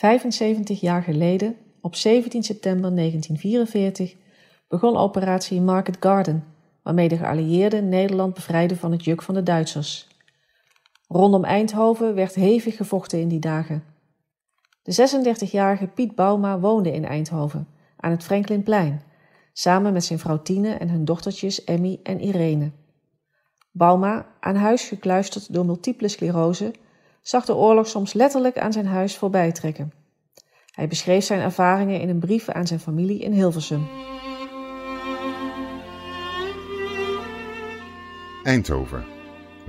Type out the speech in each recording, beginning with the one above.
75 jaar geleden, op 17 september 1944, begon operatie Market Garden, waarmee de geallieerden Nederland bevrijden van het juk van de Duitsers. Rondom Eindhoven werd hevig gevochten in die dagen. De 36-jarige Piet Bauma woonde in Eindhoven, aan het Franklinplein, samen met zijn vrouw Tine en hun dochtertjes Emmy en Irene. Bauma, aan huis gekluisterd door multiple sclerose, zag de oorlog soms letterlijk aan zijn huis voorbij trekken. Hij beschreef zijn ervaringen in een brief aan zijn familie in Hilversum. Eindhoven,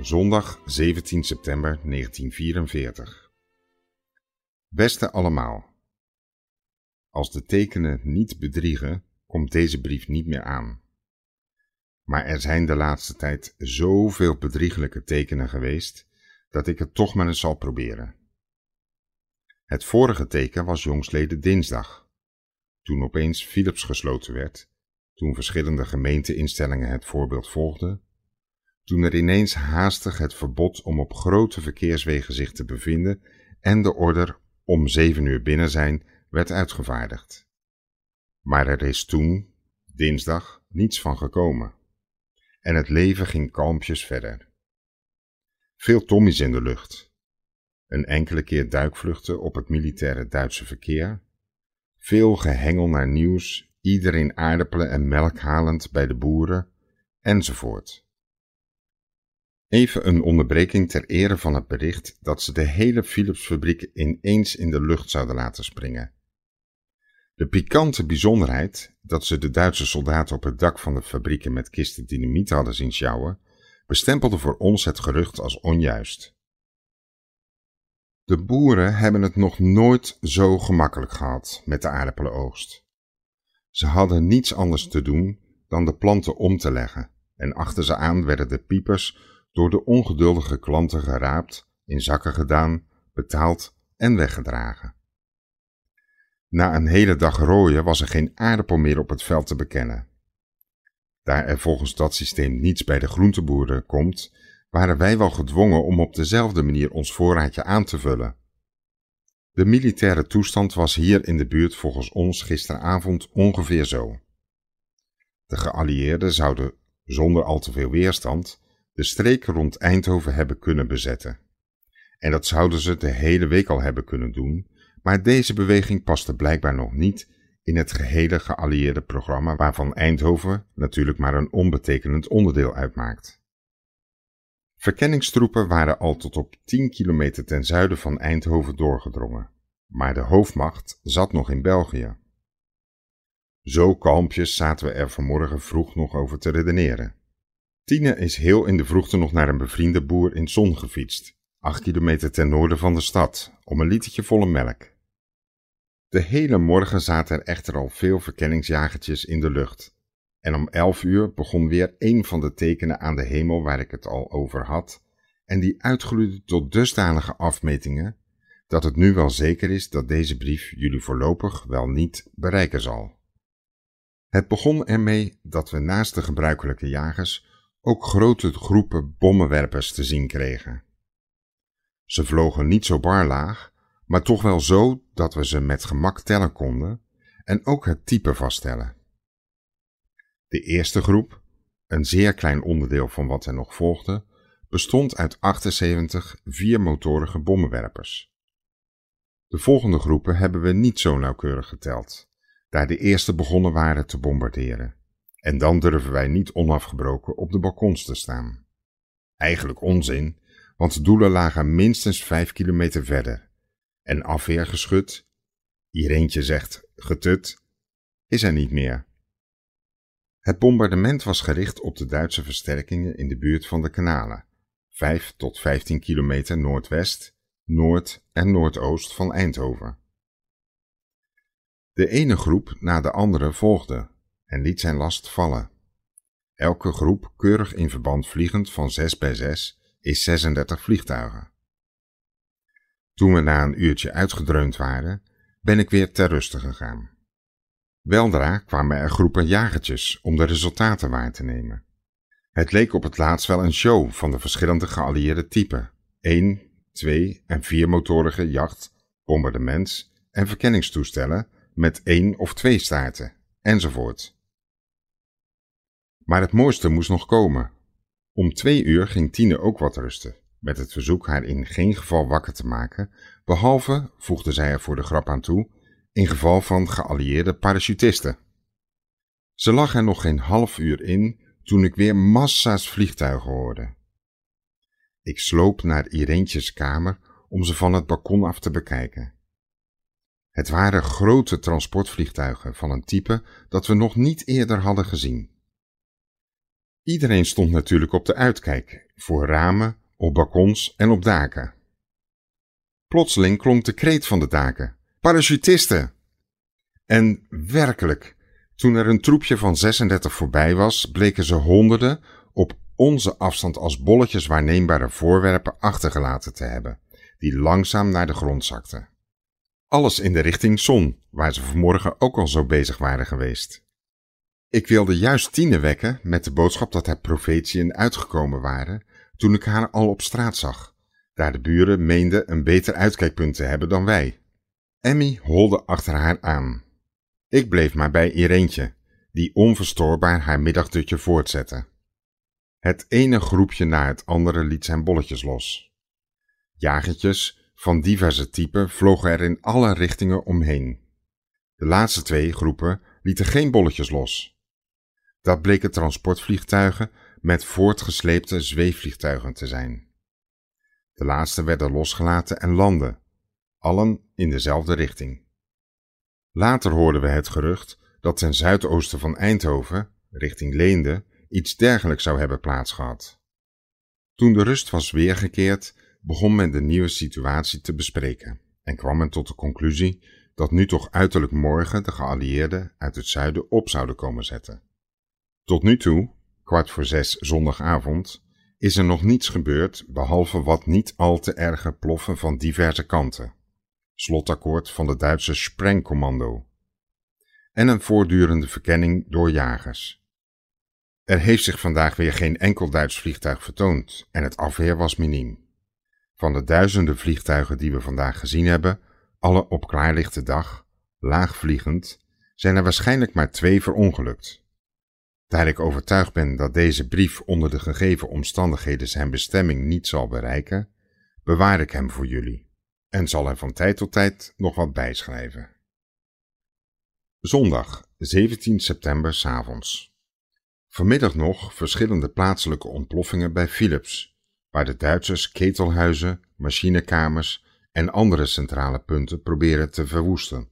zondag 17 september 1944. Beste allemaal, als de tekenen niet bedriegen, komt deze brief niet meer aan. Maar er zijn de laatste tijd zoveel bedriegelijke tekenen geweest dat ik het toch maar eens zal proberen. Het vorige teken was jongsleden dinsdag, toen opeens Philips gesloten werd, toen verschillende gemeenteinstellingen het voorbeeld volgden, toen er ineens haastig het verbod om op grote verkeerswegen zich te bevinden en de order om zeven uur binnen zijn werd uitgevaardigd. Maar er is toen, dinsdag, niets van gekomen. En het leven ging kalmpjes verder. Veel Tommies in de lucht. Een enkele keer duikvluchten op het militaire Duitse verkeer. Veel gehengel naar nieuws, iedereen aardappelen en melk halend bij de boeren, enzovoort. Even een onderbreking ter ere van het bericht dat ze de hele Philips-fabriek ineens in de lucht zouden laten springen. De pikante bijzonderheid dat ze de Duitse soldaten op het dak van de fabrieken met kisten dynamiet hadden zien sjouwen, bestempelde voor ons het gerucht als onjuist. De boeren hebben het nog nooit zo gemakkelijk gehad met de aardappelenoogst. Ze hadden niets anders te doen dan de planten om te leggen en achter ze aan werden de piepers door de ongeduldige klanten geraapt, in zakken gedaan, betaald en weggedragen. Na een hele dag rooien was er geen aardappel meer op het veld te bekennen. Daar er volgens dat systeem niets bij de groenteboeren komt, waren wij wel gedwongen om op dezelfde manier ons voorraadje aan te vullen. De militaire toestand was hier in de buurt volgens ons gisteravond ongeveer zo. De geallieerden zouden zonder al te veel weerstand de streken rond Eindhoven hebben kunnen bezetten. En dat zouden ze de hele week al hebben kunnen doen, maar deze beweging paste blijkbaar nog niet in het gehele geallieerde programma waarvan Eindhoven natuurlijk maar een onbetekenend onderdeel uitmaakt. Verkenningstroepen waren al tot op 10 kilometer ten zuiden van Eindhoven doorgedrongen, maar de hoofdmacht zat nog in België. Zo kalmpjes zaten we er vanmorgen vroeg nog over te redeneren. Tine is heel in de vroegte nog naar een bevriende boer in Zon gefietst, acht kilometer ten noorden van de stad, om een litertje volle melk. De hele morgen zaten er echter al veel verkenningsjagertjes in de lucht. En om elf uur begon weer een van de tekenen aan de hemel waar ik het al over had, en die uitgroeide tot dusdanige afmetingen dat het nu wel zeker is dat deze brief jullie voorlopig wel niet bereiken zal. Het begon ermee dat we naast de gebruikelijke jagers ook grote groepen bommenwerpers te zien kregen. Ze vlogen niet zo bar laag, maar toch wel zo dat we ze met gemak tellen konden en ook het type vaststellen. De eerste groep, een zeer klein onderdeel van wat er nog volgde, bestond uit 78 viermotorige bommenwerpers. De volgende groepen hebben we niet zo nauwkeurig geteld, daar de eerste begonnen waren te bombarderen. En dan durven wij niet onafgebroken op de balkons te staan. Eigenlijk onzin, want de doelen lagen minstens vijf kilometer verder en afweergeschut, hier eentje zegt getut, is er niet meer. Het bombardement was gericht op de Duitse versterkingen in de buurt van de kanalen, 5 tot 15 kilometer noordwest, noord en noordoost van Eindhoven. De ene groep na de andere volgde en liet zijn last vallen. Elke groep keurig in verband vliegend van 6 bij 6 is 36 vliegtuigen. Toen we na een uurtje uitgedreund waren, ben ik weer ter ruste gegaan. Weldra kwamen er groepen jagertjes om de resultaten waar te nemen. Het leek op het laatst wel een show van de verschillende geallieerde typen: 1, 2 en 4 motorige jacht, bombardements en verkenningstoestellen met één of twee staarten, enzovoort. Maar het mooiste moest nog komen. Om twee uur ging Tine ook wat rusten, met het verzoek haar in geen geval wakker te maken, behalve, voegde zij er voor de grap aan toe, in geval van geallieerde parachutisten. Ze lag er nog geen half uur in toen ik weer massa's vliegtuigen hoorde. Ik sloop naar Ireentjes kamer om ze van het balkon af te bekijken. Het waren grote transportvliegtuigen van een type dat we nog niet eerder hadden gezien. Iedereen stond natuurlijk op de uitkijk, voor ramen, op balkons en op daken. Plotseling klonk de kreet van de daken: Parachutisten! En werkelijk, toen er een troepje van 36 voorbij was, bleken ze honderden op onze afstand als bolletjes waarneembare voorwerpen achtergelaten te hebben, die langzaam naar de grond zakten. Alles in de richting zon, waar ze vanmorgen ook al zo bezig waren geweest. Ik wilde juist Tine wekken met de boodschap dat er profetieën uitgekomen waren, toen ik haar al op straat zag, daar de buren meenden een beter uitkijkpunt te hebben dan wij. Emmy holde achter haar aan. Ik bleef maar bij Ireentje, die onverstoorbaar haar middagdutje voortzette. Het ene groepje na het andere liet zijn bolletjes los. Jagertjes van diverse typen vlogen er in alle richtingen omheen. De laatste twee groepen lieten geen bolletjes los. Dat bleken transportvliegtuigen met voortgesleepte zweefvliegtuigen te zijn. De laatste werden losgelaten en landden, allen in dezelfde richting. Later hoorden we het gerucht dat ten zuidoosten van Eindhoven, richting Leende, iets dergelijks zou hebben plaatsgehad. Toen de rust was weergekeerd, begon men de nieuwe situatie te bespreken en kwam men tot de conclusie dat nu toch uiterlijk morgen de geallieerden uit het zuiden op zouden komen zetten. Tot nu toe, kwart voor zes zondagavond, is er nog niets gebeurd behalve wat niet al te erge ploffen van diverse kanten. Slotakkoord van de Duitse Sprengkommando en een voortdurende verkenning door jagers. Er heeft zich vandaag weer geen enkel Duits vliegtuig vertoond en het afweer was miniem. Van de duizenden vliegtuigen die we vandaag gezien hebben, alle op klaarlichte dag, laagvliegend, zijn er waarschijnlijk maar twee verongelukt. Daar ik overtuigd ben dat deze brief onder de gegeven omstandigheden zijn bestemming niet zal bereiken, bewaar ik hem voor jullie en zal er van tijd tot tijd nog wat bijschrijven. Zondag 17 september s avonds. Vanmiddag nog verschillende plaatselijke ontploffingen bij Philips, waar de Duitsers ketelhuizen, machinekamers en andere centrale punten proberen te verwoesten.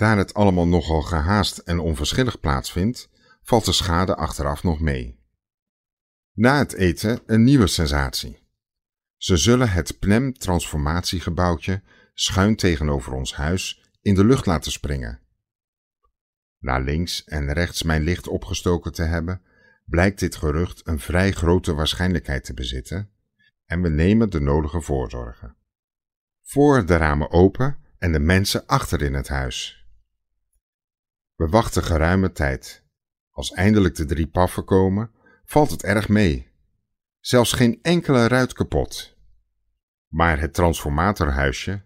Daar het allemaal nogal gehaast en onverschillig plaatsvindt, valt de schade achteraf nog mee. Na het eten een nieuwe sensatie. Ze zullen het PNEM-transformatiegebouwtje schuin tegenover ons huis in de lucht laten springen na links en rechts mijn licht opgestoken te hebben, blijkt dit gerucht een vrij grote waarschijnlijkheid te bezitten en we nemen de nodige voorzorgen. Voor de ramen open en de mensen achter in het huis. We wachten geruime tijd. Als eindelijk de drie paffen komen, valt het erg mee. Zelfs geen enkele ruit kapot. Maar het transformatorhuisje,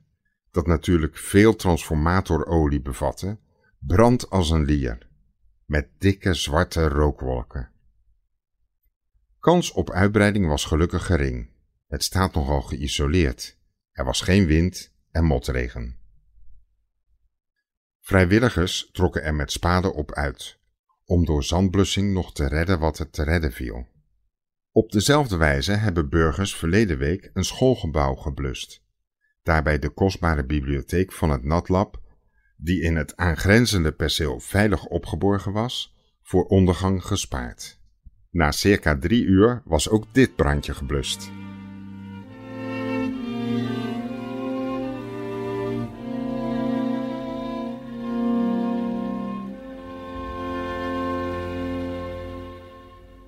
dat natuurlijk veel transformatorolie bevatte, brandt als een lier, met dikke zwarte rookwolken. Kans op uitbreiding was gelukkig gering. Het staat nogal geïsoleerd. Er was geen wind en motregen. Vrijwilligers trokken er met spaden op uit, om door zandblussing nog te redden wat er te redden viel. Op dezelfde wijze hebben burgers verleden week een schoolgebouw geblust, daarbij de kostbare bibliotheek van het Natlab die in het aangrenzende perceel veilig opgeborgen was, voor ondergang gespaard. Na circa drie uur was ook dit brandje geblust.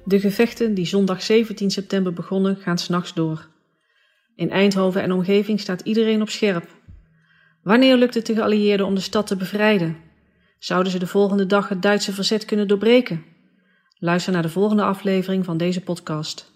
De gevechten die zondag 17 september begonnen gaan s'nachts door. In Eindhoven en omgeving staat iedereen op scherp Wanneer lukt het de geallieerden om de stad te bevrijden? Zouden ze de volgende dag het Duitse verzet kunnen doorbreken? Luister naar de volgende aflevering van deze podcast.